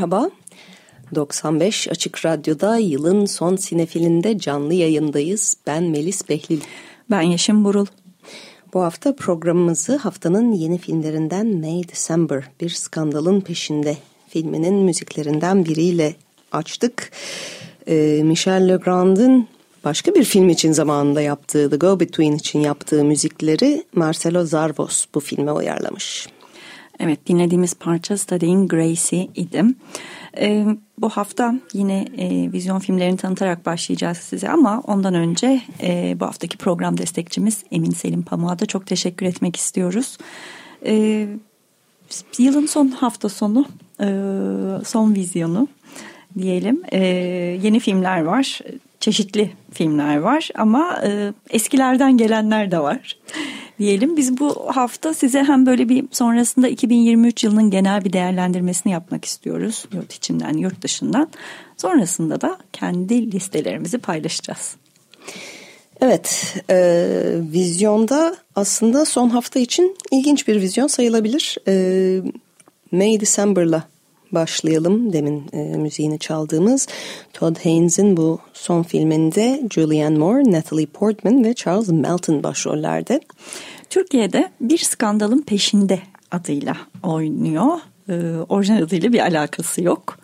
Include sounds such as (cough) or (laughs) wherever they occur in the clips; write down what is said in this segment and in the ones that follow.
Merhaba, 95 Açık Radyo'da yılın son sinefilinde canlı yayındayız. Ben Melis Behlil. Ben Yeşim Burul. Bu hafta programımızı haftanın yeni filmlerinden May December, Bir Skandalın Peşinde filminin müziklerinden biriyle açtık. Ee, Michel Legrand'ın başka bir film için zamanında yaptığı The Go-Between için yaptığı müzikleri Marcelo Zarvos bu filme uyarlamış. Evet dinlediğimiz parça Studying Gracie idim. Ee, bu hafta yine e, vizyon filmlerini tanıtarak başlayacağız size ama ondan önce e, bu haftaki program destekçimiz Emin Selim Pamuk'a da çok teşekkür etmek istiyoruz. Ee, yılın son hafta sonu e, son vizyonu diyelim e, yeni filmler var çeşitli filmler var ama e, eskilerden gelenler de var diyelim. Biz bu hafta size hem böyle bir sonrasında 2023 yılının genel bir değerlendirmesini yapmak istiyoruz. Yurt içinden, yurt dışından. Sonrasında da kendi listelerimizi paylaşacağız. Evet, e, vizyonda aslında son hafta için ilginç bir vizyon sayılabilir. E, May December'la başlayalım. Demin e, müziğini çaldığımız Todd Haynes'in bu son filminde Julianne Moore, Natalie Portman ve Charles Melton başrollerde. Türkiye'de bir skandalın peşinde adıyla oynuyor. Ee, orijinal adıyla bir alakası yok.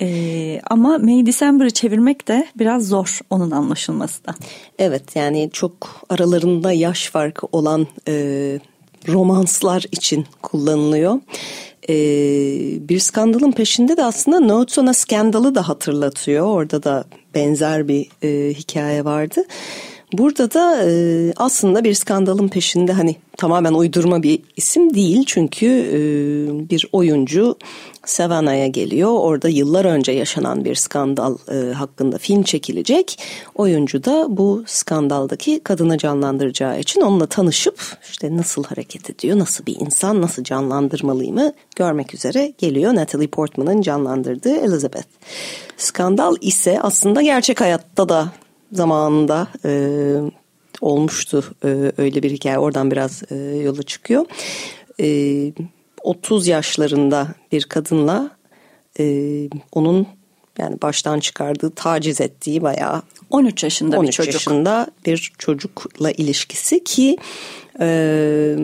Ee, ama May December'ı çevirmek de biraz zor onun anlaşılması da. Evet yani çok aralarında yaş farkı olan e, romanslar için kullanılıyor. Ee, bir skandalın peşinde de aslında Notes on a Scandal'ı da hatırlatıyor. Orada da benzer bir e, hikaye vardı. Burada da e, aslında bir skandalın peşinde hani tamamen uydurma bir isim değil. Çünkü e, bir oyuncu Savannah'ya geliyor. Orada yıllar önce yaşanan bir skandal e, hakkında film çekilecek. Oyuncu da bu skandaldaki kadını canlandıracağı için onunla tanışıp işte nasıl hareket ediyor, nasıl bir insan, nasıl canlandırmalıyımı görmek üzere geliyor. Natalie Portman'ın canlandırdığı Elizabeth. Skandal ise aslında gerçek hayatta da zamanında e, olmuştu e, öyle bir hikaye. Oradan biraz e, yola çıkıyor. E, 30 yaşlarında bir kadınla e, onun yani baştan çıkardığı, taciz ettiği bayağı 13 yaşında 13 bir çocuk. yaşında bir çocukla ilişkisi ki e,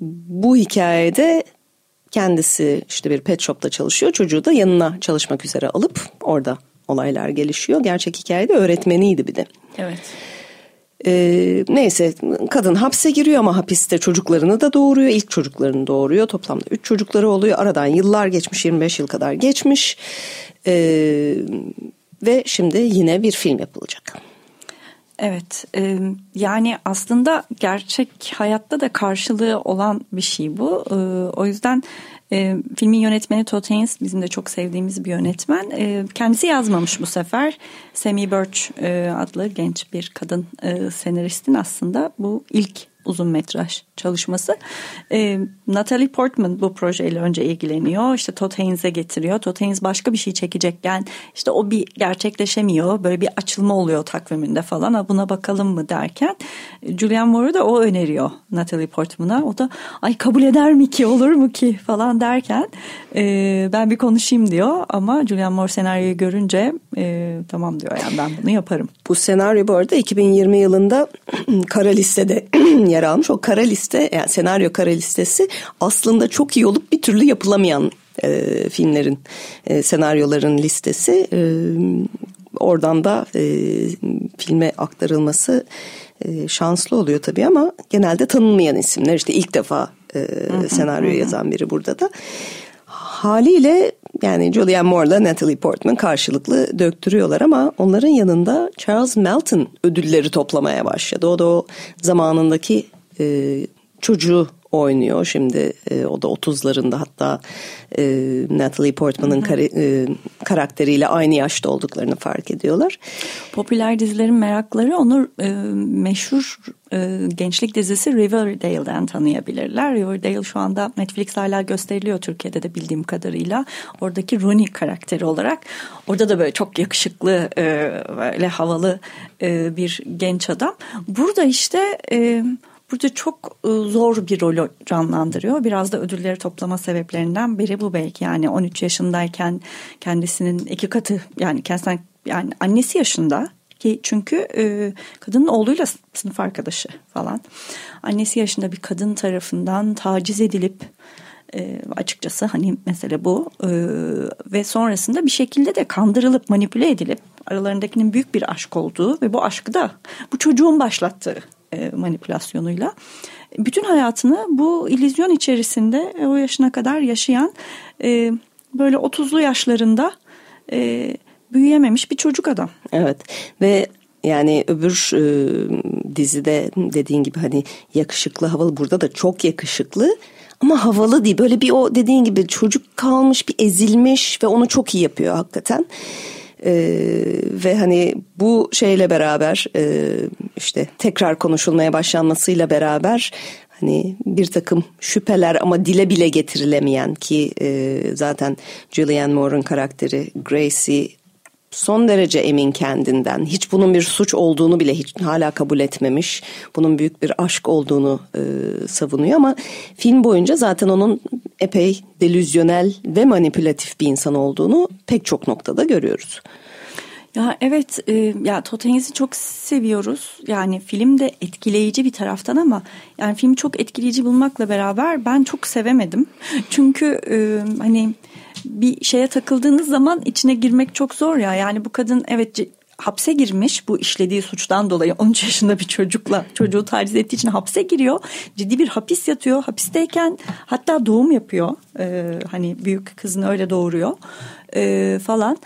bu hikayede kendisi işte bir pet shop'ta çalışıyor. Çocuğu da yanına çalışmak üzere alıp orada olaylar gelişiyor. Gerçek hikayede öğretmeniydi bir de. Evet. Ee, neyse kadın hapse giriyor ama hapiste çocuklarını da doğuruyor. İlk çocuklarını doğuruyor. Toplamda 3 çocukları oluyor. Aradan yıllar geçmiş 25 yıl kadar geçmiş. Ee, ve şimdi yine bir film yapılacak. Evet e, yani aslında gerçek hayatta da karşılığı olan bir şey bu. E, o yüzden e, filmin yönetmeni Todd Haynes bizim de çok sevdiğimiz bir yönetmen. E, kendisi yazmamış bu sefer. Sammy Birch e, adlı genç bir kadın e, senaristin aslında bu ilk uzun metraj çalışması. E, Natalie Portman bu projeyle önce ilgileniyor. İşte Todd Haynes'e getiriyor. Todd Haynes başka bir şey çekecekken işte o bir gerçekleşemiyor. Böyle bir açılma oluyor takviminde falan. Ha, buna bakalım mı derken Julianne Moore'u da o öneriyor Natalie Portman'a. O da ay kabul eder mi ki olur mu ki falan derken e, ben bir konuşayım diyor. Ama Julianne Moore senaryoyu görünce e, tamam diyor yani ben bunu yaparım. Bu senaryo bu arada 2020 yılında (clears throat) kara listede (clears throat) yer almış. O kara liste yani senaryo kara listesi aslında çok iyi olup bir türlü yapılamayan e, filmlerin e, senaryoların listesi. E, oradan da e, filme aktarılması e, şanslı oluyor tabii ama genelde tanınmayan isimler işte ilk defa e, senaryo yazan biri burada da. Haliyle yani Julianne Moore'la Natalie Portman karşılıklı döktürüyorlar ama onların yanında Charles Melton ödülleri toplamaya başladı. O da o zamanındaki e, çocuğu oynuyor şimdi e, o da 30'larında hatta e, Natalie Portman'ın kare, e, karakteriyle aynı yaşta olduklarını fark ediyorlar. Popüler dizilerin merakları onu e, meşhur e, gençlik dizisi Riverdale'den tanıyabilirler. Riverdale şu anda Netflix hala gösteriliyor Türkiye'de de bildiğim kadarıyla. Oradaki Rooney karakteri olarak orada da böyle çok yakışıklı e, böyle havalı e, bir genç adam. Burada işte e, burada çok e, zor bir rolü canlandırıyor. Biraz da ödülleri toplama sebeplerinden biri bu belki. Yani 13 yaşındayken kendisinin iki katı yani kendisinden yani annesi yaşında ki çünkü e, kadının oğluyla sınıf arkadaşı falan. Annesi yaşında bir kadın tarafından taciz edilip e, açıkçası hani mesele bu e, ve sonrasında bir şekilde de kandırılıp manipüle edilip aralarındakinin büyük bir aşk olduğu ve bu aşkı da bu çocuğun başlattığı manipülasyonuyla bütün hayatını bu illüzyon içerisinde o yaşına kadar yaşayan e, böyle 30'lu yaşlarında e, büyüyememiş bir çocuk adam. Evet ve yani öbür e, dizide dediğin gibi hani yakışıklı havalı burada da çok yakışıklı ama havalı değil böyle bir o dediğin gibi çocuk kalmış bir ezilmiş ve onu çok iyi yapıyor hakikaten. Ee, ve hani bu şeyle beraber e, işte tekrar konuşulmaya başlanmasıyla beraber hani bir takım şüpheler ama dile bile getirilemeyen ki e, zaten Julianne Moore'un karakteri Gracie son derece emin kendinden. Hiç bunun bir suç olduğunu bile hiç hala kabul etmemiş. Bunun büyük bir aşk olduğunu e, savunuyor ama film boyunca zaten onun epey delüzyonel ve manipülatif bir insan olduğunu pek çok noktada görüyoruz. Ya evet e, ya Todd çok seviyoruz. Yani film de etkileyici bir taraftan ama yani filmi çok etkileyici bulmakla beraber ben çok sevemedim. (laughs) Çünkü e, hani bir şeye takıldığınız zaman içine girmek çok zor ya. Yani bu kadın evet hapse girmiş bu işlediği suçtan dolayı 13 yaşında bir çocukla çocuğu taciz ettiği için hapse giriyor. Ciddi bir hapis yatıyor. Hapisteyken hatta doğum yapıyor. Ee, hani büyük kızını öyle doğuruyor ee, falan.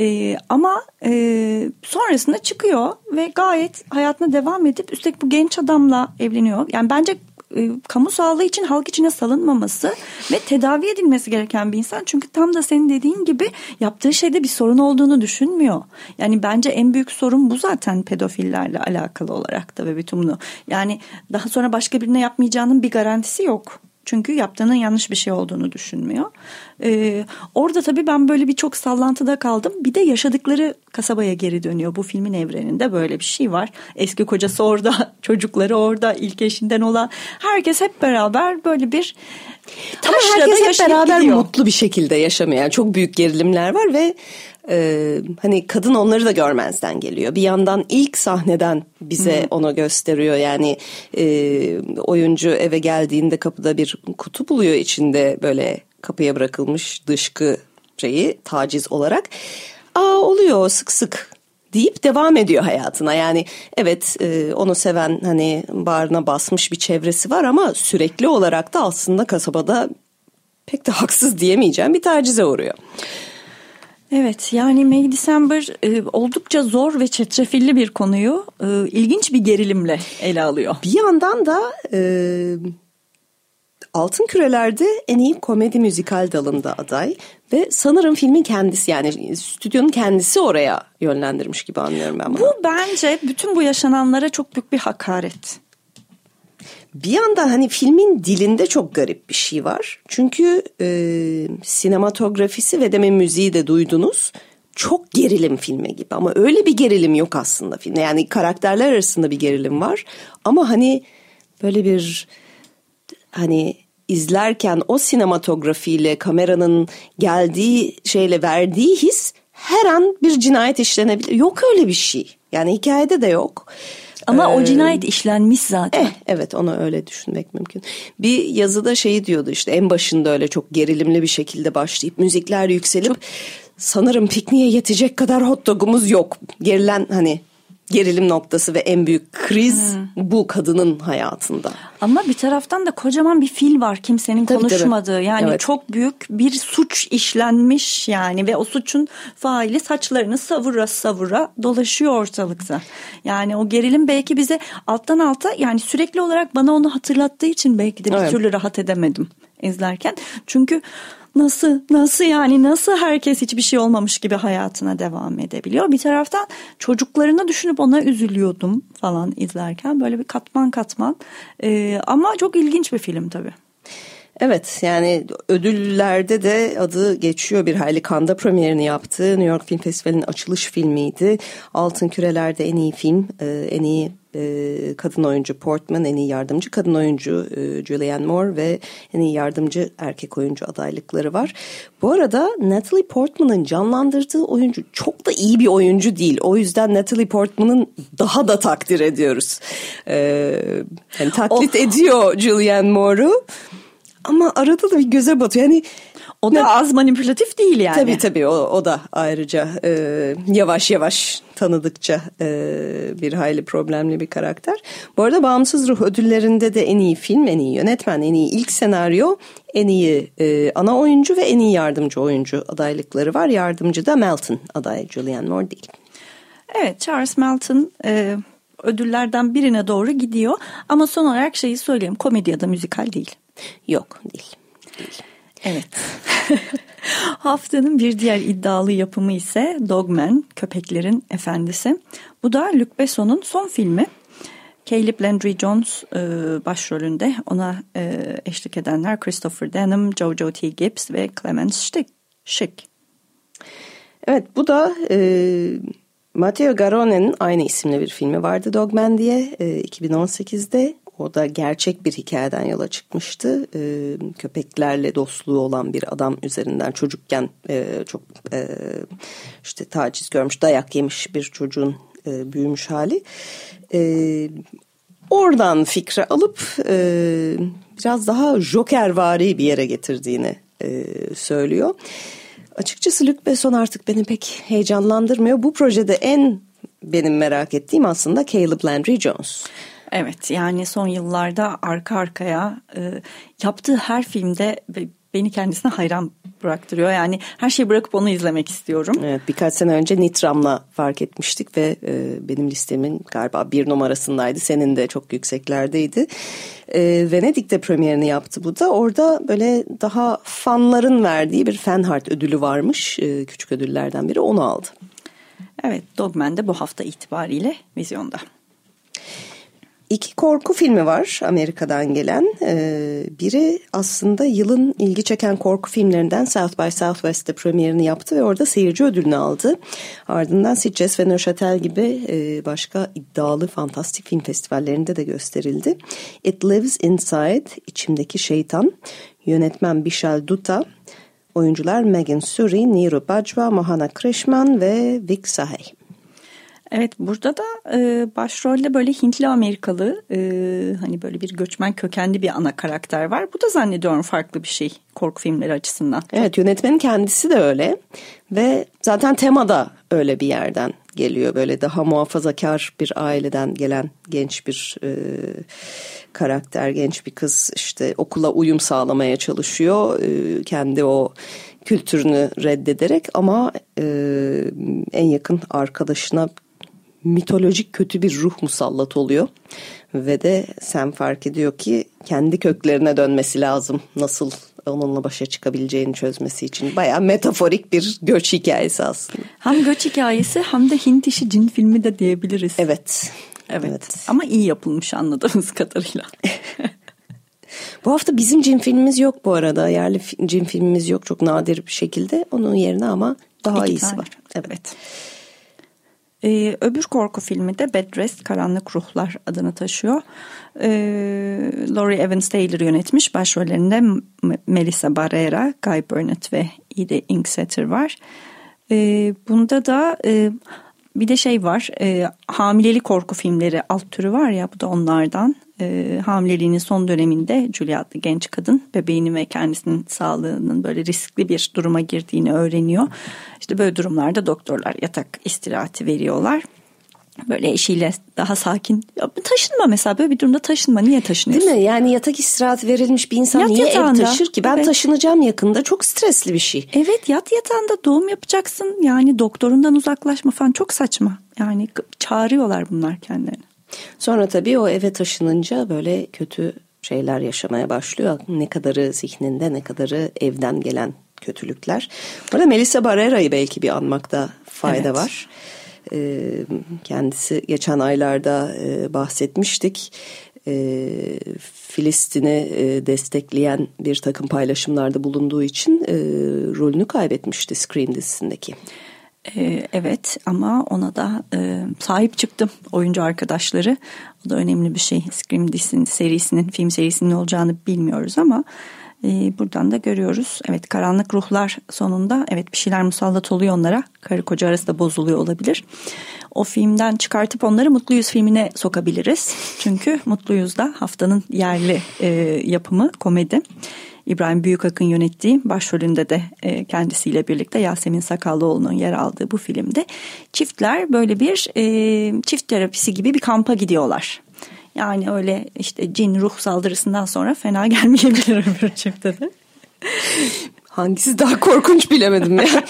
Ee, ama e, sonrasında çıkıyor ve gayet hayatına devam edip üstelik bu genç adamla evleniyor. Yani bence e, kamu sağlığı için halk içine salınmaması ve tedavi edilmesi gereken bir insan. Çünkü tam da senin dediğin gibi yaptığı şeyde bir sorun olduğunu düşünmüyor. Yani bence en büyük sorun bu zaten pedofillerle alakalı olarak da ve bütün bunu. Yani daha sonra başka birine yapmayacağının bir garantisi yok. Çünkü yaptığının yanlış bir şey olduğunu düşünmüyor. Ee, orada tabii ben böyle bir çok sallantıda kaldım. Bir de yaşadıkları kasabaya geri dönüyor. Bu filmin evreninde böyle bir şey var. Eski kocası orada, (laughs) çocukları orada, ilk eşinden olan. Herkes hep beraber böyle bir Ama herkes hep beraber gidiyor. mutlu bir şekilde yaşamıyor. Yani çok büyük gerilimler var ve e, hani kadın onları da görmezden geliyor. Bir yandan ilk sahneden bize Hı. onu gösteriyor. Yani e, oyuncu eve geldiğinde kapıda bir kutu buluyor içinde böyle kapıya bırakılmış dışkı şeyi taciz olarak. Aa oluyor sık sık deyip devam ediyor hayatına. Yani evet e, onu seven hani bağrına basmış bir çevresi var ama sürekli olarak da aslında kasabada pek de haksız diyemeyeceğim bir tacize uğruyor. Evet yani May December e, oldukça zor ve çetrefilli bir konuyu e, ilginç bir gerilimle ele alıyor. Bir yandan da e, Altın Küreler'de en iyi komedi müzikal dalında aday ve sanırım filmin kendisi yani stüdyonun kendisi oraya yönlendirmiş gibi anlıyorum ben bunu. Bu bence bütün bu yaşananlara çok büyük bir hakaret. Bir yandan hani filmin dilinde çok garip bir şey var. Çünkü e, sinematografisi ve deme müziği de duydunuz. Çok gerilim filmi gibi ama öyle bir gerilim yok aslında filmde. Yani karakterler arasında bir gerilim var. Ama hani böyle bir hani izlerken o sinematografiyle kameranın geldiği şeyle verdiği his her an bir cinayet işlenebilir. Yok öyle bir şey. Yani hikayede de yok. Ama ee, o cinayet işlenmiş zaten. Eh, evet onu öyle düşünmek mümkün. Bir yazıda şeyi diyordu işte en başında öyle çok gerilimli bir şekilde başlayıp müzikler yükselip çok... sanırım pikniğe yetecek kadar hot dogumuz yok. Gerilen hani gerilim noktası ve en büyük kriz hmm. bu kadının hayatında. Ama bir taraftan da kocaman bir fil var kimsenin tabii, konuşmadığı. Tabii. Yani evet. çok büyük bir suç işlenmiş yani ve o suçun faili saçlarını savura savura dolaşıyor ortalıkta. Yani o gerilim belki bize alttan alta yani sürekli olarak bana onu hatırlattığı için belki de bir evet. türlü rahat edemedim izlerken. Çünkü nasıl nasıl yani nasıl herkes hiçbir şey olmamış gibi hayatına devam edebiliyor. Bir taraftan çocuklarını düşünüp ona üzülüyordum falan izlerken böyle bir katman katman ee, ama çok ilginç bir film tabii. Evet yani ödüllerde de adı geçiyor bir hayli Kanda premierini yaptı. New York Film Festivali'nin açılış filmiydi. Altın Küreler'de en iyi film, e, en iyi e, kadın oyuncu Portman, en iyi yardımcı kadın oyuncu e, Julianne Moore ve en iyi yardımcı erkek oyuncu adaylıkları var. Bu arada Natalie Portman'ın canlandırdığı oyuncu çok da iyi bir oyuncu değil. O yüzden Natalie Portman'ın daha da takdir ediyoruz. yani taklit oh. ediyor Julianne Moore'u. Ama arada da bir göze batıyor. Yani o da ne? az manipülatif değil yani. Tabii tabii o, o da ayrıca e, yavaş yavaş tanıdıkça e, bir hayli problemli bir karakter. Bu arada Bağımsız Ruh ödüllerinde de en iyi film, en iyi yönetmen, en iyi ilk senaryo, en iyi e, ana oyuncu ve en iyi yardımcı oyuncu adaylıkları var. Yardımcı da Melton aday, Julianne Moore değil. Evet Charles Melton e, ödüllerden birine doğru gidiyor. Ama son olarak şeyi söyleyeyim komedi ya da müzikal değil. Yok değil. değil. Evet. (laughs) Haftanın bir diğer iddialı yapımı ise Dogman, Köpeklerin Efendisi. Bu da Luc Besson'un son filmi. Caleb Landry Jones e, başrolünde ona e, eşlik edenler Christopher Denham, Jojo T. Gibbs ve Clemens Schick. Evet bu da e, Matteo Garone'nin aynı isimli bir filmi vardı Dogman diye e, 2018'de o da gerçek bir hikayeden yola çıkmıştı. E, köpeklerle dostluğu olan bir adam üzerinden çocukken e, çok e, işte taciz görmüş, dayak yemiş bir çocuğun e, büyümüş hali. E, oradan fikri alıp e, biraz daha jokervari bir yere getirdiğini e, söylüyor. Açıkçası Luc Besson artık beni pek heyecanlandırmıyor. Bu projede en benim merak ettiğim aslında Caleb Landry Jones. Evet yani son yıllarda arka arkaya e, yaptığı her filmde beni kendisine hayran bıraktırıyor. Yani her şeyi bırakıp onu izlemek istiyorum. Evet birkaç sene önce Nitram'la fark etmiştik ve e, benim listemin galiba bir numarasındaydı. Senin de çok yükseklerdeydi. E, Venedik'te premierini yaptı bu da. Orada böyle daha fanların verdiği bir Fanhart ödülü varmış. E, küçük ödüllerden biri onu aldı. Evet Dogman de bu hafta itibariyle vizyonda. İki korku filmi var Amerika'dan gelen. Ee, biri aslında yılın ilgi çeken korku filmlerinden South by Southwest'te premierini yaptı ve orada seyirci ödülünü aldı. Ardından Sitges ve Neuchâtel gibi e, başka iddialı fantastik film festivallerinde de gösterildi. It Lives Inside, İçimdeki Şeytan, yönetmen Bishal Dutta, oyuncular Megan Suri, Niru Bajwa, Mohana Krishman ve Vic Sahey. Evet burada da e, başrolde böyle Hintli Amerikalı e, hani böyle bir göçmen kökenli bir ana karakter var. Bu da zannediyorum farklı bir şey korku filmleri açısından. Evet yönetmenin kendisi de öyle ve zaten tema da öyle bir yerden geliyor. Böyle daha muhafazakar bir aileden gelen genç bir e, karakter, genç bir kız işte okula uyum sağlamaya çalışıyor. E, kendi o kültürünü reddederek ama e, en yakın arkadaşına mitolojik kötü bir ruh musallat oluyor. Ve de sen fark ediyor ki kendi köklerine dönmesi lazım. Nasıl onunla başa çıkabileceğini çözmesi için. Baya metaforik bir göç hikayesi aslında. Hem göç hikayesi hem de Hint işi cin filmi de diyebiliriz. Evet. Evet. evet. Ama iyi yapılmış anladığımız kadarıyla. (laughs) bu hafta bizim cin filmimiz yok bu arada. Yerli cin filmimiz yok çok nadir bir şekilde. Onun yerine ama daha İki iyisi tane. var. Evet. evet. Ee, öbür korku filmi de Bed Rest Karanlık Ruhlar adını taşıyor. Ee, Laurie Evans Taylor yönetmiş. Başrollerinde Melissa Barrera, Guy Burnett ve Edie Inksetter var. Ee, bunda da e, bir de şey var e, hamilelik korku filmleri alt türü var ya bu da onlardan. E, hamileliğinin son döneminde Julia adlı genç kadın bebeğini ve kendisinin sağlığının böyle riskli bir duruma girdiğini öğreniyor. İşte böyle durumlarda doktorlar yatak istirahati veriyorlar. Böyle eşiyle daha sakin. Ya, taşınma mesela böyle bir durumda taşınma. Niye taşınıyorsun? Değil mi? Yani yatak istirahat verilmiş bir insan Yat niye yatağında. ev taşır ki? Ben Evet. taşınacağım yakında. Çok stresli bir şey. Evet yat yatağında doğum yapacaksın. Yani doktorundan uzaklaşma falan çok saçma. Yani çağırıyorlar bunlar kendilerini. Sonra tabii o eve taşınınca böyle kötü şeyler yaşamaya başlıyor. Ne kadarı zihninde ne kadarı evden gelen kötülükler. Burada Melissa Barrera'yı belki bir anmakta fayda Evet. var. Kendisi geçen aylarda e, bahsetmiştik. Ee, Filistin'i e, destekleyen bir takım paylaşımlarda bulunduğu için e, rolünü kaybetmişti Scream dizisindeki. Ee, evet ama ona da sahip çıktım oyuncu arkadaşları. O da önemli bir şey. Scream dizisinin serisinin, film serisinin olacağını bilmiyoruz ama e, buradan da görüyoruz. Evet karanlık ruhlar sonunda evet bir şeyler musallat oluyor onlara. Karı koca arası da bozuluyor olabilir. O filmden çıkartıp onları Mutluyuz filmine sokabiliriz. (laughs) Çünkü Mutluyuz da haftanın yerli e, yapımı komedi. İbrahim Büyükak'ın yönettiği başrolünde de e, kendisiyle birlikte Yasemin Sakallıoğlu'nun yer aldığı bu filmde çiftler böyle bir e, çift terapisi gibi bir kampa gidiyorlar. Yani öyle işte cin ruh saldırısından sonra fena (laughs) gelmeyebilir öbür çifte de. Hangisi daha korkunç bilemedim ya.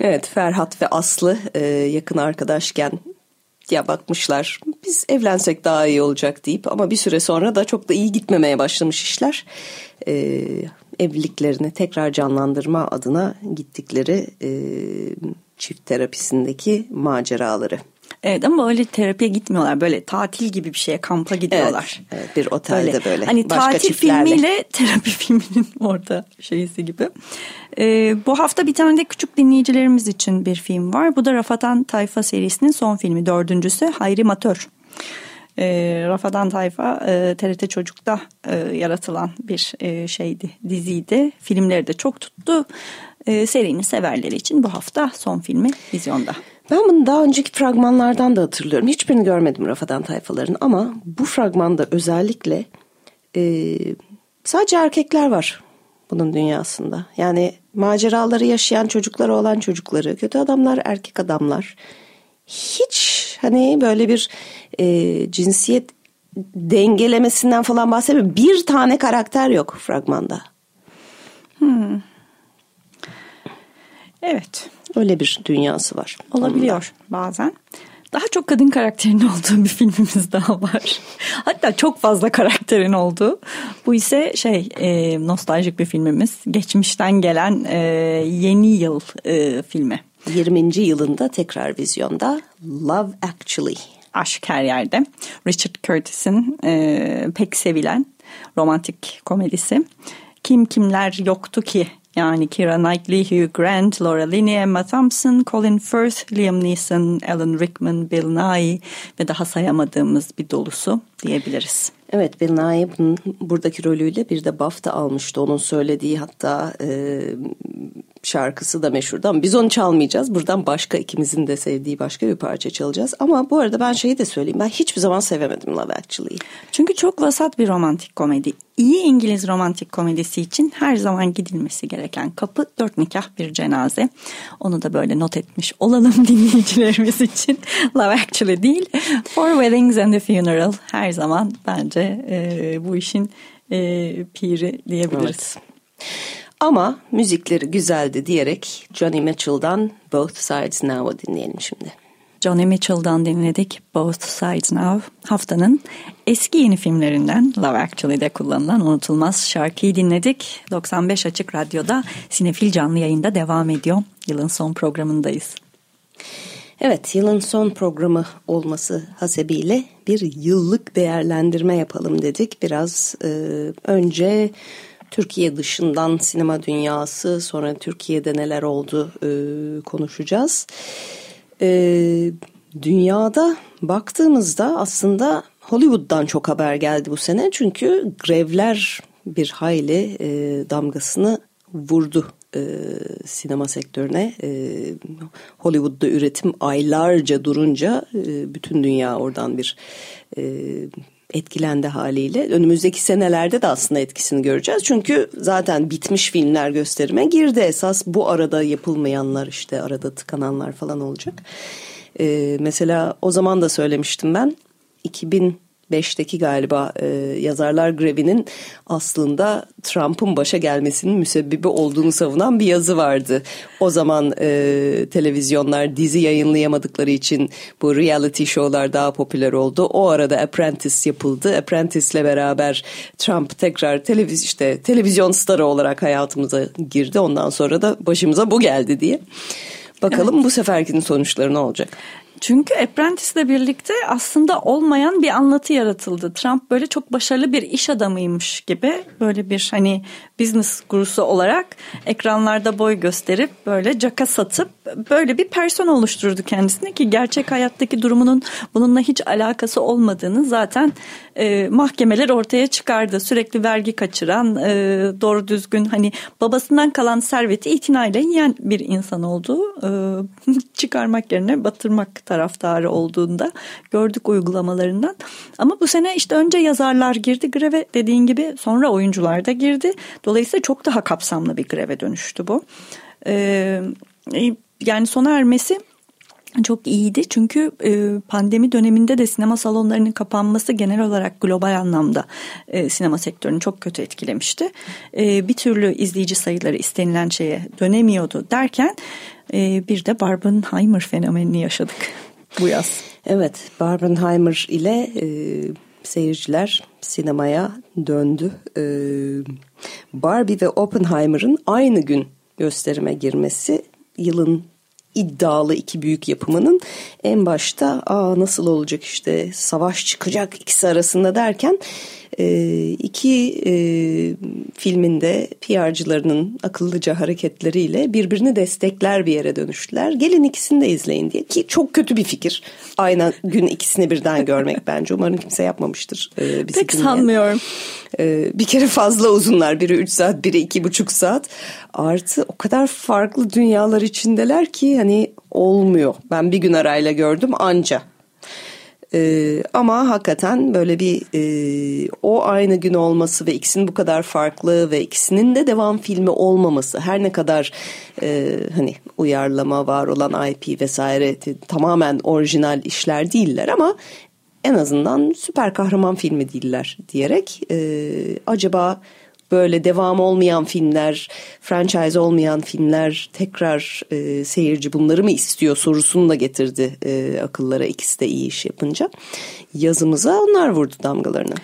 evet Ferhat ve Aslı e, yakın arkadaşken ya bakmışlar biz evlensek daha iyi olacak deyip ama bir süre sonra da çok da iyi gitmemeye başlamış işler. E, evliliklerini tekrar canlandırma adına gittikleri e, çift terapisindeki maceraları. Evet ama öyle terapiye gitmiyorlar. Böyle tatil gibi bir şeye kampa gidiyorlar. Evet, evet, bir otelde böyle, Hani başka tatil çiftlerle. filmiyle terapi (laughs) filminin orta şeysi gibi. Ee, bu hafta bir tane de küçük dinleyicilerimiz için bir film var. Bu da Rafadan Tayfa serisinin son filmi. Dördüncüsü Hayri Matör. E, Rafadan Tayfa e, TRT Çocuk'ta e, yaratılan bir e, şeydi, diziydi. Filmleri de çok tuttu. E, serinin severleri için bu hafta son filmi vizyonda. Ben bunu daha önceki fragmanlardan da hatırlıyorum. Hiçbirini görmedim Rafadan tayfaların ama bu fragmanda özellikle e, sadece erkekler var bunun dünyasında. Yani maceraları yaşayan çocukları olan çocukları, kötü adamlar, erkek adamlar. Hiç hani böyle bir e, cinsiyet dengelemesinden falan bahsetmiyorum. Bir tane karakter yok fragmanda. Evet. Öyle bir dünyası var. Olabiliyor bazen. Daha çok kadın karakterinin (laughs) olduğu bir filmimiz daha var. Hatta çok fazla karakterin olduğu. Bu ise şey e, nostaljik bir filmimiz. Geçmişten gelen e, yeni yıl e, filmi. 20. yılında tekrar vizyonda Love Actually. Aşk her yerde. Richard Curtis'in e, pek sevilen romantik komedisi. Kim kimler yoktu ki? Yani Keira Knightley, Hugh Grant, Laura Linney, Emma Thompson, Colin Firth, Liam Neeson, Alan Rickman, Bill Nighy ve daha sayamadığımız bir dolusu diyebiliriz. Evet Bill Nighy bunun buradaki rolüyle bir de BAFTA almıştı. Onun söylediği hatta e, şarkısı da meşhurdu ama biz onu çalmayacağız. Buradan başka ikimizin de sevdiği başka bir parça çalacağız. Ama bu arada ben şeyi de söyleyeyim. Ben hiçbir zaman sevemedim Love Actually'yi. Çünkü çok vasat bir romantik komedi. İyi İngiliz romantik komedisi için her zaman gidilmesi gereken kapı dört nikah bir cenaze. Onu da böyle not etmiş olalım (laughs) dinleyicilerimiz için. Love Actually değil. Four Weddings and a Funeral her zaman bence e, bu işin e, piri diyebiliriz. Evet. Ama müzikleri güzeldi diyerek Johnny Mitchell'dan Both Sides Now'ı dinleyelim şimdi. Johnny Mitchell'dan dinledik Both Sides Now. Haftanın eski yeni filmlerinden Love Actually'de kullanılan unutulmaz şarkıyı dinledik. 95 Açık Radyo'da Sinefil canlı yayında devam ediyor. Yılın son programındayız. Evet yılın son programı olması hasebiyle bir yıllık değerlendirme yapalım dedik. Biraz e, önce Türkiye dışından sinema dünyası sonra Türkiye'de neler oldu e, konuşacağız. E, dünyada baktığımızda aslında Hollywood'dan çok haber geldi bu sene. Çünkü grevler bir hayli e, damgasını vurdu e, sinema sektörüne. E, Hollywood'da üretim aylarca durunca e, bütün dünya oradan bir e, etkilendi haliyle. Önümüzdeki senelerde de aslında etkisini göreceğiz. Çünkü zaten bitmiş filmler gösterime girdi. Esas bu arada yapılmayanlar işte arada tıkananlar falan olacak. Ee, mesela o zaman da söylemiştim ben 2000 2005'teki galiba e, yazarlar grevinin aslında Trump'ın başa gelmesinin müsebbibi olduğunu savunan bir yazı vardı. O zaman e, televizyonlar dizi yayınlayamadıkları için bu reality show'lar daha popüler oldu. O arada Apprentice yapıldı. Apprentice'le beraber Trump tekrar televiz işte televizyon starı olarak hayatımıza girdi. Ondan sonra da başımıza bu geldi diye. Bakalım evet. bu seferkinin sonuçları ne olacak? Çünkü Apprentice'le birlikte aslında olmayan bir anlatı yaratıldı. Trump böyle çok başarılı bir iş adamıymış gibi böyle bir hani business gurusu olarak ekranlarda boy gösterip böyle caka satıp böyle bir person oluşturdu kendisine ki gerçek hayattaki durumunun bununla hiç alakası olmadığını zaten e, mahkemeler ortaya çıkardı. Sürekli vergi kaçıran, e, doğru düzgün hani babasından kalan serveti itinayla yiyen bir insan olduğu e, (laughs) çıkarmak yerine batırmak taraftarı olduğunda gördük uygulamalarından. Ama bu sene işte önce yazarlar girdi greve dediğin gibi sonra oyuncular da girdi. Dolayısıyla çok daha kapsamlı bir greve dönüştü bu. Ee, yani sona ermesi çok iyiydi çünkü e, pandemi döneminde de sinema salonlarının kapanması genel olarak global anlamda e, sinema sektörünü çok kötü etkilemişti. E, bir türlü izleyici sayıları istenilen şeye dönemiyordu derken bir de Barbenheimer fenomenini yaşadık bu yaz. Evet Barbenheimer ile seyirciler sinemaya döndü. Barbie ve Oppenheimer'ın aynı gün gösterime girmesi yılın iddialı iki büyük yapımının en başta aa nasıl olacak işte savaş çıkacak ikisi arasında derken e, iki e, filminde PR'cılarının akıllıca hareketleriyle birbirini destekler bir yere dönüştüler. Gelin ikisini de izleyin diye ki çok kötü bir fikir. Aynı gün ikisini birden görmek (laughs) bence. Umarım kimse yapmamıştır. E, Pek dinleyen. sanmıyorum. E, bir kere fazla uzunlar. Biri üç saat, biri iki buçuk saat. Artı o kadar farklı dünyalar içindeler ki hani olmuyor. Ben bir gün arayla gördüm anca. Ee, ama hakikaten böyle bir e, o aynı gün olması ve ikisinin bu kadar farklı ve ikisinin de devam filmi olmaması her ne kadar e, hani uyarlama var olan IP vesaire tamamen orijinal işler değiller ama en azından süper kahraman filmi değiller diyerek e, acaba böyle devam olmayan filmler, franchise olmayan filmler tekrar e, seyirci bunları mı istiyor sorusunu da getirdi e, akıllara ikisi de iyi iş yapınca. Yazımıza onlar vurdu damgalarını.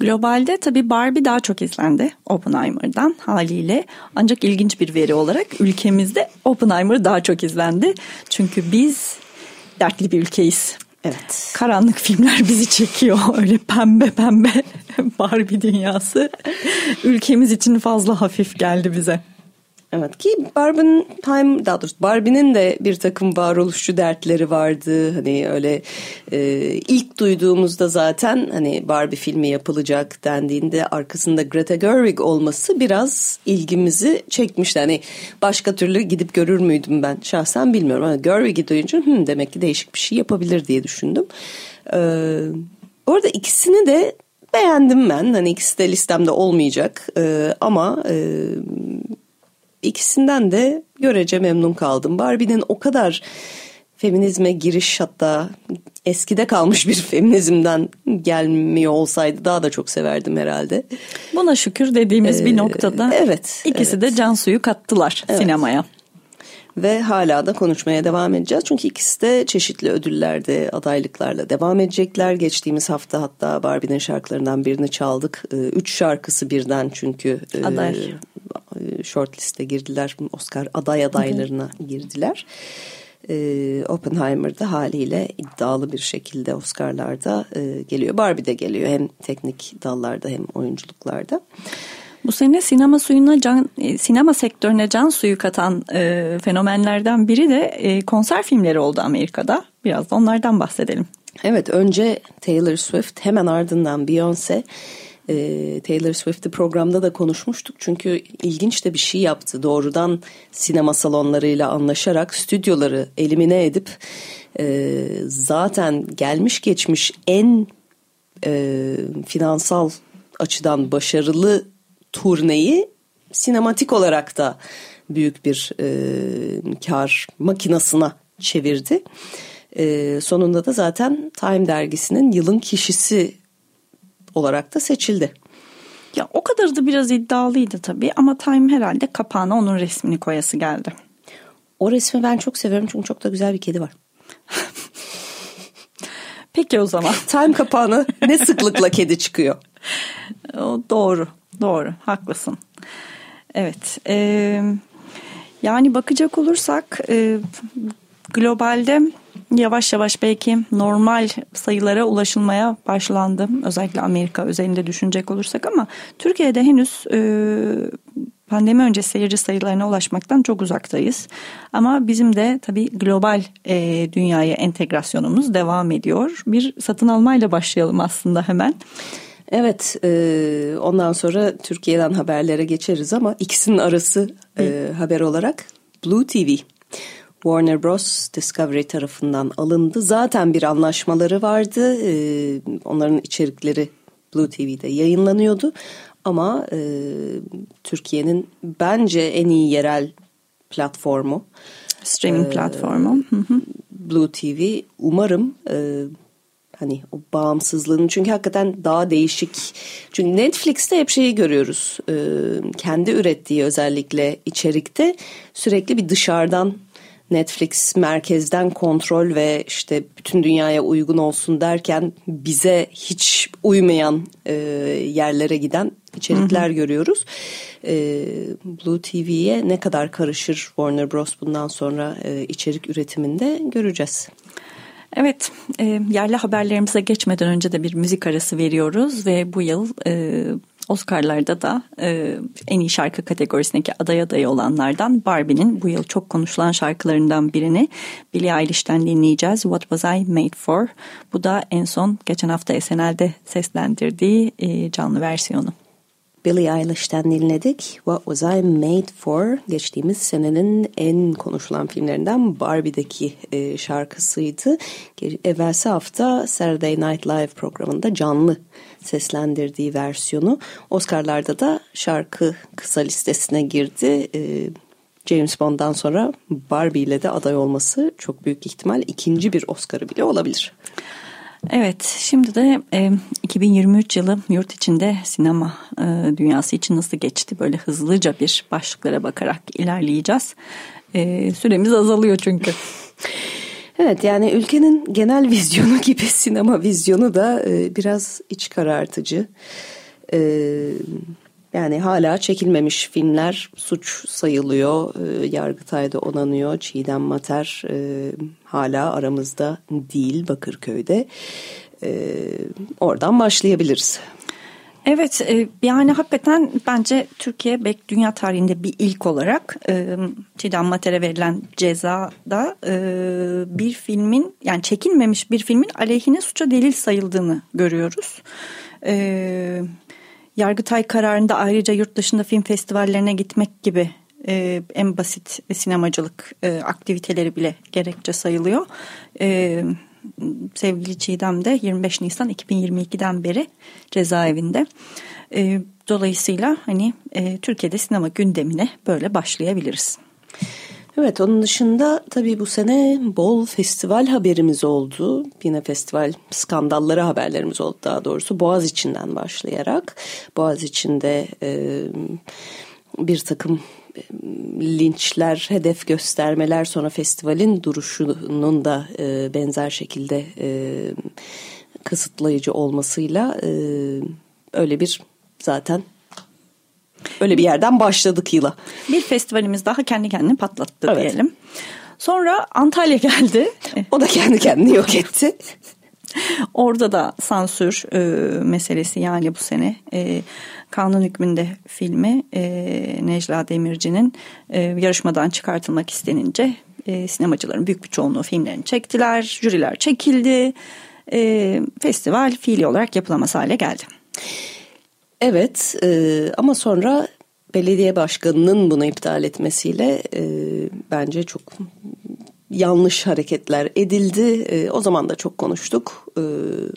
Globalde tabii Barbie daha çok izlendi Oppenheimer'dan haliyle. Ancak ilginç bir veri olarak ülkemizde Oppenheimer daha çok izlendi. Çünkü biz dertli bir ülkeyiz. Evet. Karanlık filmler bizi çekiyor. (laughs) Öyle pembe pembe (laughs) Barbie dünyası. Ülkemiz için fazla hafif geldi bize. Evet ki Barbie'nin Time daha doğrusu Barbie'nin de bir takım varoluşçu dertleri vardı. Hani öyle e, ilk duyduğumuzda zaten hani Barbie filmi yapılacak dendiğinde arkasında Greta Gerwig olması biraz ilgimizi çekmişti. Hani başka türlü gidip görür müydüm ben şahsen bilmiyorum. Ama Gerwig'i duyunca Hı, demek ki değişik bir şey yapabilir diye düşündüm. Ee, orada ikisini de beğendim ben. Hani ikisi de listemde olmayacak. Ee, ama e, ikisinden de görece memnun kaldım. Barbie'nin o kadar feminizme giriş hatta eskide kalmış bir (laughs) feminizmden gelmiyor olsaydı daha da çok severdim herhalde. Buna şükür dediğimiz ee, bir noktada evet, ikisi evet. de can suyu kattılar evet. sinemaya. Ve hala da konuşmaya devam edeceğiz. Çünkü ikisi de çeşitli ödüllerde adaylıklarla devam edecekler. Geçtiğimiz hafta hatta Barbie'nin şarkılarından birini çaldık. Ee, üç şarkısı birden çünkü e, Aday. E, shortliste girdiler. Oscar aday adaylarına Hı. girdiler. E, Oppenheimer'da haliyle iddialı bir şekilde Oscar'larda e, geliyor. Barbie de geliyor hem teknik dallarda hem oyunculuklarda. Bu sene sinema suyuna can, e, sinema sektörüne can suyu katan e, fenomenlerden biri de e, konser filmleri oldu Amerika'da. Biraz da onlardan bahsedelim. Evet önce Taylor Swift hemen ardından Beyoncé e, Taylor Swift'i programda da konuşmuştuk. Çünkü ilginç de bir şey yaptı. Doğrudan sinema salonlarıyla anlaşarak stüdyoları elimine edip e, zaten gelmiş geçmiş en e, finansal açıdan başarılı turneyi sinematik olarak da büyük bir e, kar makinasına çevirdi. E, sonunda da zaten Time dergisinin yılın kişisi olarak da seçildi. Ya o kadar da biraz iddialıydı tabii ama Time herhalde kapağına onun resmini koyası geldi. O resmi ben çok seviyorum çünkü çok da güzel bir kedi var. (laughs) Peki o zaman. Time kapağına ne sıklıkla kedi çıkıyor? O doğru, doğru, haklısın. Evet, e, yani bakacak olursak e, globalde yavaş yavaş belki normal sayılara ulaşılmaya başlandı. Özellikle Amerika özelinde düşünecek olursak ama Türkiye'de henüz e, pandemi öncesi seyirci sayılarına ulaşmaktan çok uzaktayız. Ama bizim de tabii global e, dünyaya entegrasyonumuz devam ediyor. Bir satın almayla başlayalım aslında hemen. Evet e, ondan sonra Türkiye'den haberlere geçeriz ama ikisinin arası e, haber olarak Blue TV. Warner Bros. Discovery tarafından alındı. Zaten bir anlaşmaları vardı. E, onların içerikleri Blue TV'de yayınlanıyordu. Ama e, Türkiye'nin bence en iyi yerel platformu. Streaming e, platformu. Blue TV. Umarım e, hani o bağımsızlığını çünkü hakikaten daha değişik. Çünkü Netflix'te hep şeyi görüyoruz. E, kendi ürettiği özellikle içerikte sürekli bir dışarıdan Netflix merkezden kontrol ve işte bütün dünyaya uygun olsun derken bize hiç uymayan e, yerlere giden içerikler hı hı. görüyoruz. E, Blue TV'ye ne kadar karışır Warner Bros bundan sonra e, içerik üretiminde göreceğiz. Evet, e, yerli haberlerimize geçmeden önce de bir müzik arası veriyoruz ve bu yıl e, Oscar'larda da e, en iyi şarkı kategorisindeki aday adayı olanlardan Barbie'nin bu yıl çok konuşulan şarkılarından birini Billie Eilish'ten dinleyeceğiz. What Was I Made For? Bu da en son geçen hafta SNL'de seslendirdiği e, canlı versiyonu. Billie Eilish'ten dinledik. What Was I Made For? Geçtiğimiz senenin en konuşulan filmlerinden Barbie'deki e, şarkısıydı. Evvelsi hafta Saturday Night Live programında canlı seslendirdiği versiyonu. Oscar'larda da şarkı kısa listesine girdi. E, James Bond'dan sonra Barbie ile de aday olması çok büyük ihtimal ikinci bir Oscar'ı bile olabilir. Evet, şimdi de e, 2023 yılı yurt içinde sinema e, dünyası için nasıl geçti? Böyle hızlıca bir başlıklara bakarak ilerleyeceğiz. E, süremiz azalıyor çünkü. (laughs) Evet yani ülkenin genel vizyonu (laughs) gibi sinema vizyonu da e, biraz iç karartıcı. E, yani hala çekilmemiş filmler suç sayılıyor. E, Yargıtay'da onanıyor. Çiğdem Mater e, hala aramızda değil Bakırköy'de. E, oradan başlayabiliriz. Evet e, yani hakikaten bence Türkiye belki dünya tarihinde bir ilk olarak e, Çiğdem Mater'e verilen cezada e, bir filmin yani çekilmemiş bir filmin aleyhine suça delil sayıldığını görüyoruz. Evet Yargıtay kararında ayrıca yurt dışında film festivallerine gitmek gibi e, en basit sinemacılık e, aktiviteleri bile gerekçe sayılıyor. E, sevgili Çiğdem de 25 Nisan 2022'den beri cezaevinde. E, dolayısıyla hani e, Türkiye'de sinema gündemine böyle başlayabiliriz. Evet onun dışında tabii bu sene bol festival haberimiz oldu. Yine festival skandalları haberlerimiz oldu daha doğrusu. Boğaz içinden başlayarak. Boğaz içinde e, bir takım linçler, hedef göstermeler sonra festivalin duruşunun da e, benzer şekilde e, kısıtlayıcı olmasıyla e, öyle bir zaten Öyle bir yerden başladık yıla. Bir festivalimiz daha kendi kendini patlattı evet. diyelim. Sonra Antalya geldi. O da kendi kendini yok etti. (laughs) Orada da sansür e, meselesi yani bu sene e, kanun hükmünde filmi e, Necla Demirci'nin e, yarışmadan çıkartılmak istenince e, sinemacıların büyük bir çoğunluğu filmlerini çektiler. Jüriler çekildi. E, festival fiili olarak yapılamaz hale geldi. Evet e, ama sonra belediye başkanının bunu iptal etmesiyle e, bence çok yanlış hareketler edildi. E, o zaman da çok konuştuk. E,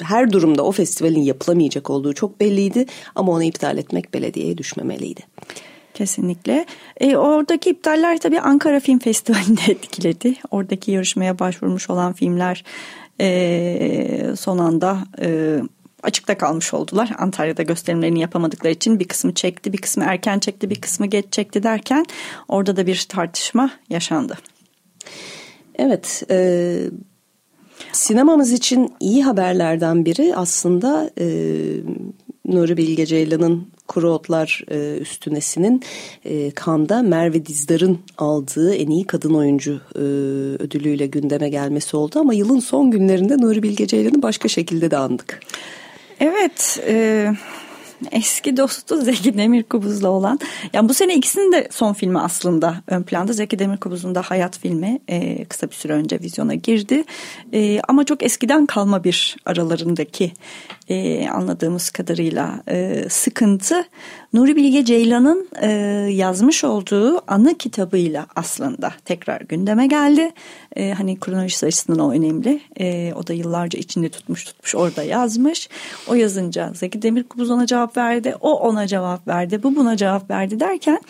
her durumda o festivalin yapılamayacak olduğu çok belliydi ama onu iptal etmek belediyeye düşmemeliydi. Kesinlikle. E, oradaki iptaller tabii Ankara Film Festivali'nde (laughs) etkiledi. Oradaki yarışmaya başvurmuş olan filmler e, son anda e, açıkta kalmış oldular. Antalya'da gösterimlerini yapamadıkları için bir kısmı çekti, bir kısmı erken çekti, bir kısmı geç çekti derken orada da bir tartışma yaşandı. Evet, e, sinemamız için iyi haberlerden biri aslında e, Nuri Bilge Ceylan'ın Kuru Otlar e, Üstünesi'nin e, Kanda Merve Dizdar'ın aldığı en iyi kadın oyuncu e, ödülüyle gündeme gelmesi oldu. Ama yılın son günlerinde Nuri Bilge Ceylan'ı başka şekilde de andık. Evet, e, eski dostu Zeki Demirkubuz'la olan. Yani bu sene ikisinin de son filmi aslında ön planda. Zeki Demirkubuz'un da Hayat filmi e, kısa bir süre önce vizyona girdi. E, ama çok eskiden kalma bir aralarındaki e, anladığımız kadarıyla e, sıkıntı Nuri Bilge Ceylan'ın e, yazmış olduğu anı kitabıyla aslında tekrar gündeme geldi. E, hani kronolojisi açısından o önemli. E, o da yıllarca içinde tutmuş tutmuş orada yazmış. O yazınca Zeki Demirkubuz ona cevap verdi. O ona cevap verdi. Bu buna cevap verdi derken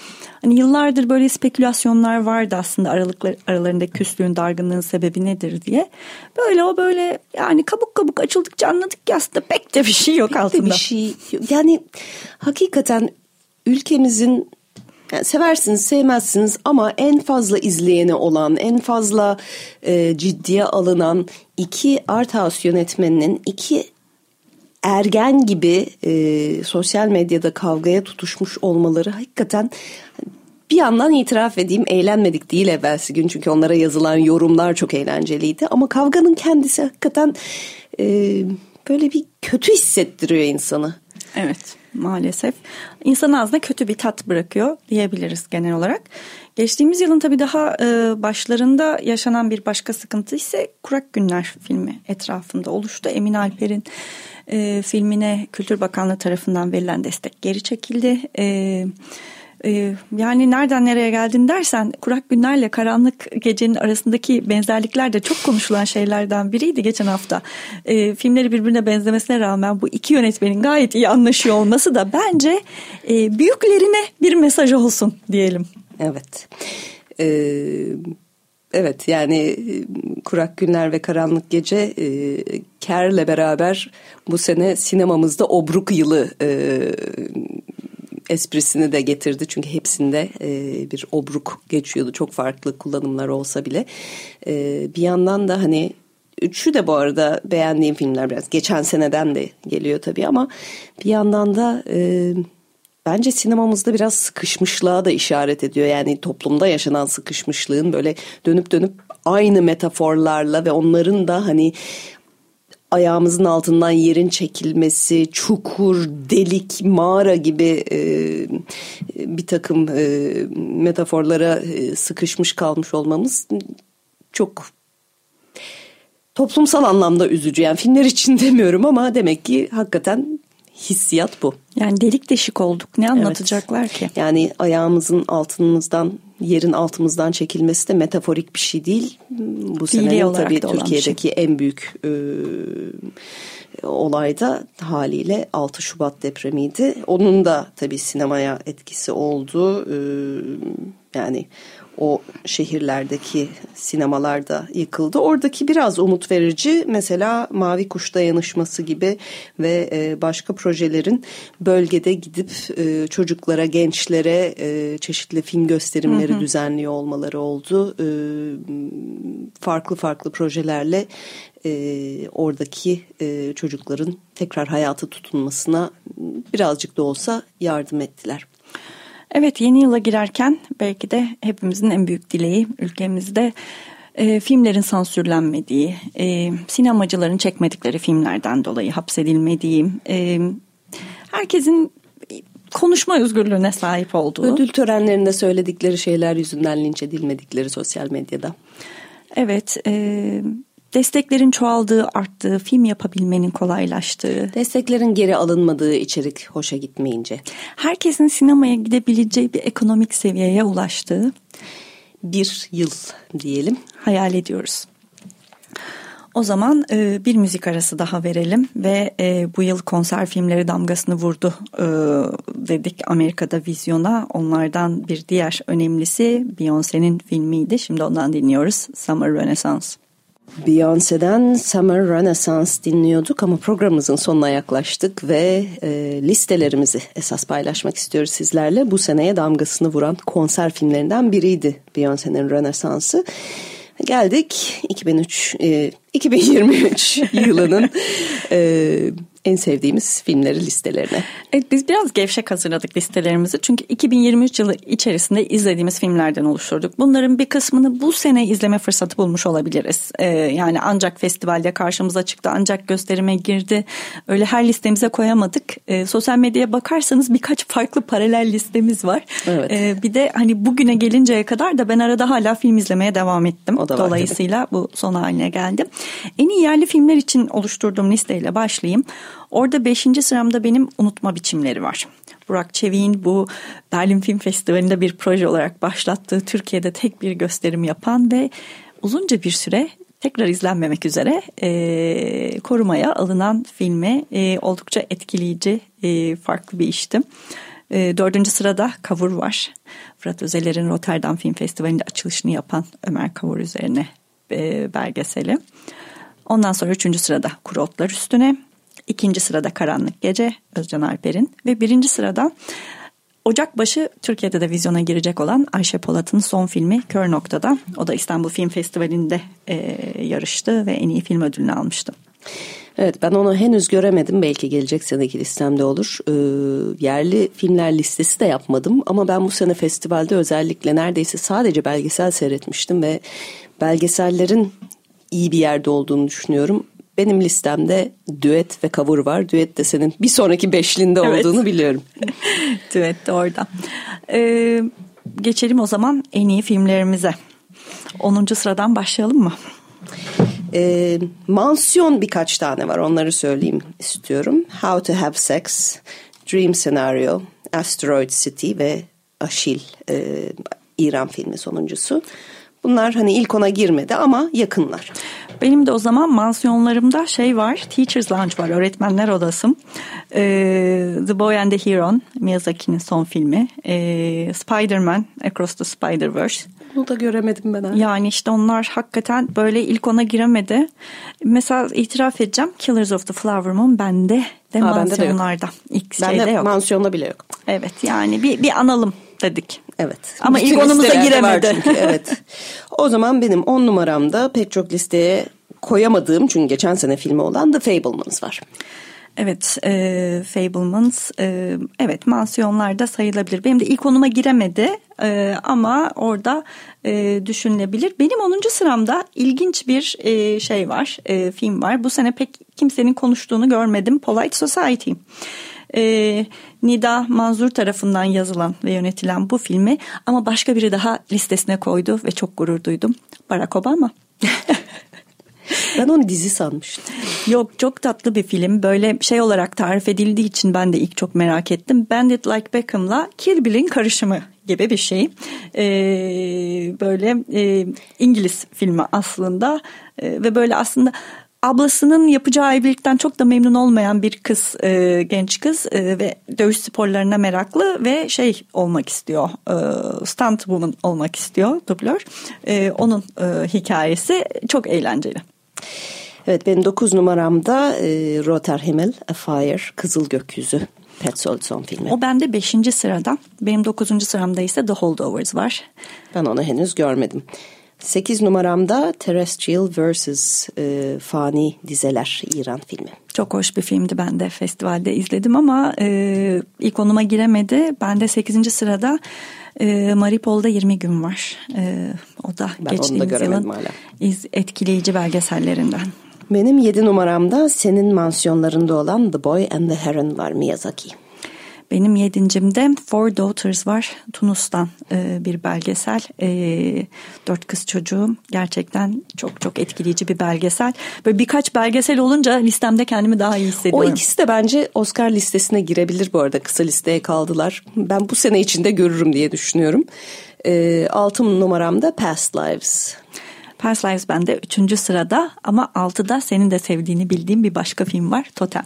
hani yıllardır böyle spekülasyonlar vardı aslında aralıklar, aralarında küslüğün dargınlığın sebebi nedir diye. Böyle o böyle yani kabuk kabuk açıldıkça anladık ki aslında pek de bir şey yok pek altında. De bir şey yani hakikaten ülkemizin yani seversiniz sevmezsiniz ama en fazla izleyeni olan en fazla e, ciddiye alınan iki art house yönetmeninin iki ergen gibi e, sosyal medyada kavgaya tutuşmuş olmaları hakikaten bir yandan itiraf edeyim eğlenmedik değil evvelsi gün. Çünkü onlara yazılan yorumlar çok eğlenceliydi. Ama kavganın kendisi hakikaten e, böyle bir kötü hissettiriyor insanı. Evet maalesef. İnsan ağzına kötü bir tat bırakıyor diyebiliriz genel olarak. Geçtiğimiz yılın tabii daha e, başlarında yaşanan bir başka sıkıntı ise Kurak Günler filmi etrafında oluştu. Emin Alper'in e, filmine Kültür Bakanlığı tarafından verilen destek geri çekildi. Evet yani nereden nereye geldin dersen kurak günlerle karanlık gecenin arasındaki benzerlikler de çok konuşulan şeylerden biriydi geçen hafta. E, filmleri birbirine benzemesine rağmen bu iki yönetmenin gayet iyi anlaşıyor olması da bence e, büyüklerine bir mesaj olsun diyelim. Evet. Ee, evet yani Kurak Günler ve Karanlık Gece e, Ker'le beraber bu sene sinemamızda Obruk yılı e, esprisini de getirdi. Çünkü hepsinde e, bir obruk geçiyordu. Çok farklı kullanımlar olsa bile. E, bir yandan da hani Üçü de bu arada beğendiğim filmler biraz. Geçen seneden de geliyor tabii ama bir yandan da e, bence sinemamızda biraz sıkışmışlığa da işaret ediyor. Yani toplumda yaşanan sıkışmışlığın böyle dönüp dönüp aynı metaforlarla ve onların da hani ayağımızın altından yerin çekilmesi, çukur, delik, mağara gibi e, bir takım e, metaforlara e, sıkışmış kalmış olmamız çok toplumsal anlamda üzücü. Yani filmler için (laughs) demiyorum ama demek ki hakikaten hissiyat bu. Yani delik deşik olduk. Ne anlatacaklar evet. ki? Yani ayağımızın altımızdan, yerin altımızdan çekilmesi de metaforik bir şey değil. Bu sene tabii Türkiye'deki şey. en büyük e, olay da haliyle 6 Şubat depremiydi. Onun da tabii sinemaya etkisi oldu. E, yani o şehirlerdeki sinemalar da yıkıldı. Oradaki biraz umut verici mesela Mavi Kuş Dayanışması gibi ve e, başka projelerin bölgede gidip e, çocuklara, gençlere e, çeşitli film gösterimleri hı hı. düzenliyor olmaları oldu. Farklı farklı projelerle oradaki çocukların tekrar hayatı tutunmasına birazcık da olsa yardım ettiler. Evet yeni yıla girerken belki de hepimizin en büyük dileği ülkemizde e, filmlerin sansürlenmediği, e, sinemacıların çekmedikleri filmlerden dolayı hapsedilmediği, e, herkesin konuşma özgürlüğüne sahip olduğu. Ödül törenlerinde söyledikleri şeyler yüzünden linç edilmedikleri sosyal medyada. Evet, e, desteklerin çoğaldığı, arttığı, film yapabilmenin kolaylaştığı. Desteklerin geri alınmadığı içerik hoşa gitmeyince. Herkesin sinemaya gidebileceği bir ekonomik seviyeye ulaştığı. bir yıl diyelim. Hayal ediyoruz. O zaman e, bir müzik arası daha verelim ve e, bu yıl konser filmleri damgasını vurdu e, dedik Amerika'da vizyona. Onlardan bir diğer önemlisi Beyoncé'nin filmiydi. Şimdi ondan dinliyoruz Summer Renaissance. Beyoncé'den Summer Renaissance dinliyorduk ama programımızın sonuna yaklaştık ve e, listelerimizi esas paylaşmak istiyoruz sizlerle. Bu seneye damgasını vuran konser filmlerinden biriydi Beyoncé'nin Renaissance'ı. Geldik 2003 e, 2023 (laughs) yılının e, en sevdiğimiz filmleri listelerine. Evet biz biraz gevşek hazırladık listelerimizi. Çünkü 2023 yılı içerisinde izlediğimiz filmlerden oluşturduk. Bunların bir kısmını bu sene izleme fırsatı bulmuş olabiliriz. Ee, yani ancak festivalde karşımıza çıktı, ancak gösterime girdi. Öyle her listemize koyamadık. Ee, sosyal medyaya bakarsanız birkaç farklı paralel listemiz var. Evet. Ee, bir de hani bugüne gelinceye kadar da ben arada hala film izlemeye devam ettim. O da var, Dolayısıyla bu son haline geldim. En iyi yerli filmler için oluşturduğum listeyle başlayayım. Orada beşinci sıramda benim unutma biçimleri var. Burak Çevik'in bu Berlin Film Festivali'nde bir proje olarak başlattığı Türkiye'de tek bir gösterim yapan ve uzunca bir süre tekrar izlenmemek üzere e, korumaya alınan filmi e, oldukça etkileyici e, farklı bir işti. E, dördüncü sırada Kavur var. Fırat Özeler'in Rotterdam Film Festivali'nde açılışını yapan Ömer Kavur üzerine e, belgeseli. Ondan sonra üçüncü sırada Kuru Otlar Üstüne. İkinci sırada Karanlık Gece Özcan Alper'in ve birinci sırada Ocak başı Türkiye'de de vizyona girecek olan Ayşe Polat'ın son filmi Kör Nokta'da. O da İstanbul Film Festivali'nde e, yarıştı ve en iyi film ödülünü almıştı. Evet ben onu henüz göremedim. Belki gelecek seneki listemde olur. Ee, yerli filmler listesi de yapmadım. Ama ben bu sene festivalde özellikle neredeyse sadece belgesel seyretmiştim. Ve belgesellerin iyi bir yerde olduğunu düşünüyorum. Benim listemde düet ve kavur var. Düet de senin bir sonraki beşlinde evet. olduğunu biliyorum. (laughs) düet de orada. Ee, geçelim o zaman en iyi filmlerimize. 10. sıradan başlayalım mı? Ee, mansiyon birkaç tane var onları söyleyeyim istiyorum. How to Have Sex, Dream Scenario, Asteroid City ve Aşil e, İran filmi sonuncusu. Bunlar hani ilk ona girmedi ama yakınlar. Benim de o zaman mansiyonlarımda şey var. Teachers Lounge var. Öğretmenler odası. Ee, the Boy and the Hero. Miyazaki'nin son filmi. Ee, Spider-Man Across the Spider-Verse. Bunu da göremedim ben. Yani işte onlar hakikaten böyle ilk ona giremedi. Mesela itiraf edeceğim. Killers of the Flower Moon bende de ha, mansiyonlarda. Bende de yok. İlk bende yok. mansiyonda bile yok. Evet yani bir, bir analım dedik. Evet. Ama Bütün ilk onumuza giremedi. Çünkü, (laughs) evet. O zaman benim on numaramda pek çok listeye koyamadığım çünkü geçen sene filmi olan The Fablemans var. Evet, e, Fablemans, e, evet mansiyonlarda sayılabilir. Benim de ilk onuma giremedi e, ama orada e, düşünülebilir. Benim 10. sıramda ilginç bir e, şey var, e, film var. Bu sene pek kimsenin konuştuğunu görmedim. Polite Society. E, Nida Manzur tarafından yazılan ve yönetilen bu filmi ama başka biri daha listesine koydu ve çok gurur duydum. Barack Obama. (laughs) Ben onu dizi sanmıştım. Yok çok tatlı bir film. Böyle şey olarak tarif edildiği için ben de ilk çok merak ettim. Bandit Like Beckham'la Kill Bill'in karışımı gibi bir şey. Ee, böyle e, İngiliz filmi aslında ee, ve böyle aslında ablasının yapacağı evlilikten çok da memnun olmayan bir kız, e, genç kız e, ve dövüş sporlarına meraklı ve şey olmak istiyor, e, stunt woman olmak istiyor dublör. E, onun e, hikayesi çok eğlenceli. Evet benim 9 numaramda e, Roter Himmel, A Fire, Kızıl Gökyüzü. Petzold son filmi. O bende 5. sırada. Benim 9. sıramda ise The Holdovers var. Ben onu henüz görmedim. 8 numaramda Terrestrial vs. E, Fani Dizeler İran filmi. Çok hoş bir filmdi ben de festivalde izledim ama e, ilk onuma giremedi. Ben de 8. sırada e, Maripol'da 20 gün var. E, o da ben geçtiğimiz da yılın hala. iz, etkileyici belgesellerinden. Benim 7 numaramda senin mansiyonlarında olan The Boy and the Heron var Miyazaki. Benim yedincimde Four Daughters var. Tunus'tan e, bir belgesel. E, dört kız çocuğu. Gerçekten çok çok etkileyici bir belgesel. Böyle birkaç belgesel olunca listemde kendimi daha iyi hissediyorum. O ikisi de bence Oscar listesine girebilir bu arada. Kısa listeye kaldılar. Ben bu sene içinde görürüm diye düşünüyorum. E, altın numaramda Past Lives. Past Lives bende üçüncü sırada ama altıda senin de sevdiğini bildiğim bir başka film var Totem.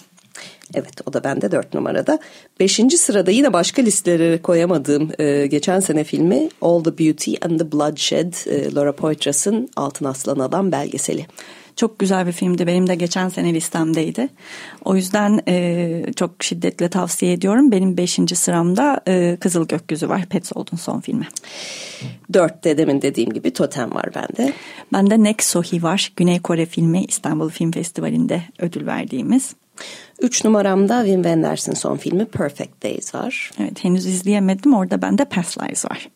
Evet o da bende dört numarada. Beşinci sırada yine başka listelere koyamadığım e, geçen sene filmi All the Beauty and the Bloodshed e, Laura Poitras'ın Altın Aslan Adam belgeseli. Çok güzel bir filmdi. Benim de geçen sene listemdeydi. O yüzden e, çok şiddetle tavsiye ediyorum. Benim beşinci sıramda e, Kızıl Gökyüzü var. Petzold'un son filmi. Dörtte demin dediğim gibi Totem var bende. Bende Neksohi var. Güney Kore filmi İstanbul Film Festivali'nde ödül verdiğimiz. Üç numaramda Wim Wenders'in son filmi Perfect Days var. Evet henüz izleyemedim. Orada bende Past Lives var.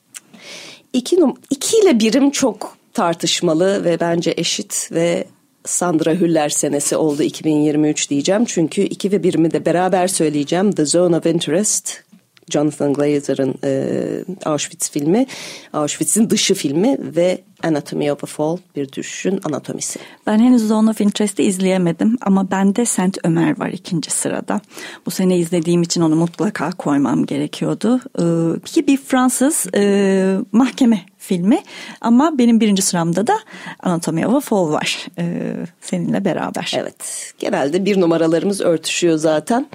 İki, iki ile birim çok tartışmalı ve bence eşit ve Sandra Hüller senesi oldu 2023 diyeceğim. Çünkü iki ve birimi de beraber söyleyeceğim. The Zone of Interest, Jonathan Glazer'ın e, Auschwitz filmi, Auschwitz'in dışı filmi ve Anatomy of a Fall bir düşüşün anatomisi. Ben henüz Zone of Interest'i izleyemedim ama bende Saint Ömer var ikinci sırada. Bu sene izlediğim için onu mutlaka koymam gerekiyordu. Ee, ki bir Fransız e, mahkeme filmi ama benim birinci sıramda da Anatomy of a Fall var e, seninle beraber. Evet genelde bir numaralarımız örtüşüyor zaten.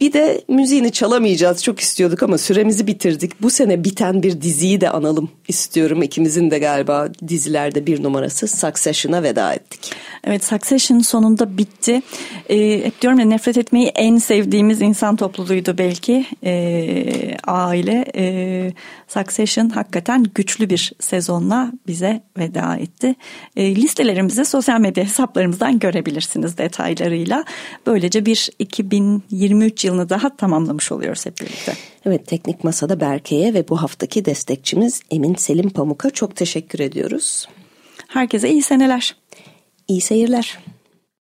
Bir de müziğini çalamayacağız çok istiyorduk ama süremizi bitirdik. Bu sene biten bir diziyi de analım istiyorum. İkimizin de galiba dizilerde bir numarası Succession'a veda ettik. Evet Succession sonunda bitti. Ee, hep diyorum ya nefret etmeyi en sevdiğimiz insan topluluğuydu belki. Ee, aile. Ee, Succession hakikaten güçlü bir sezonla bize veda etti. Ee, listelerimizi sosyal medya hesaplarımızdan görebilirsiniz detaylarıyla. Böylece bir 2023 yılını daha tamamlamış oluyoruz hep birlikte. Evet Teknik Masa'da Berke'ye ve bu haftaki destekçimiz Emin Selim Pamuk'a çok teşekkür ediyoruz. Herkese iyi seneler. İyi seyirler.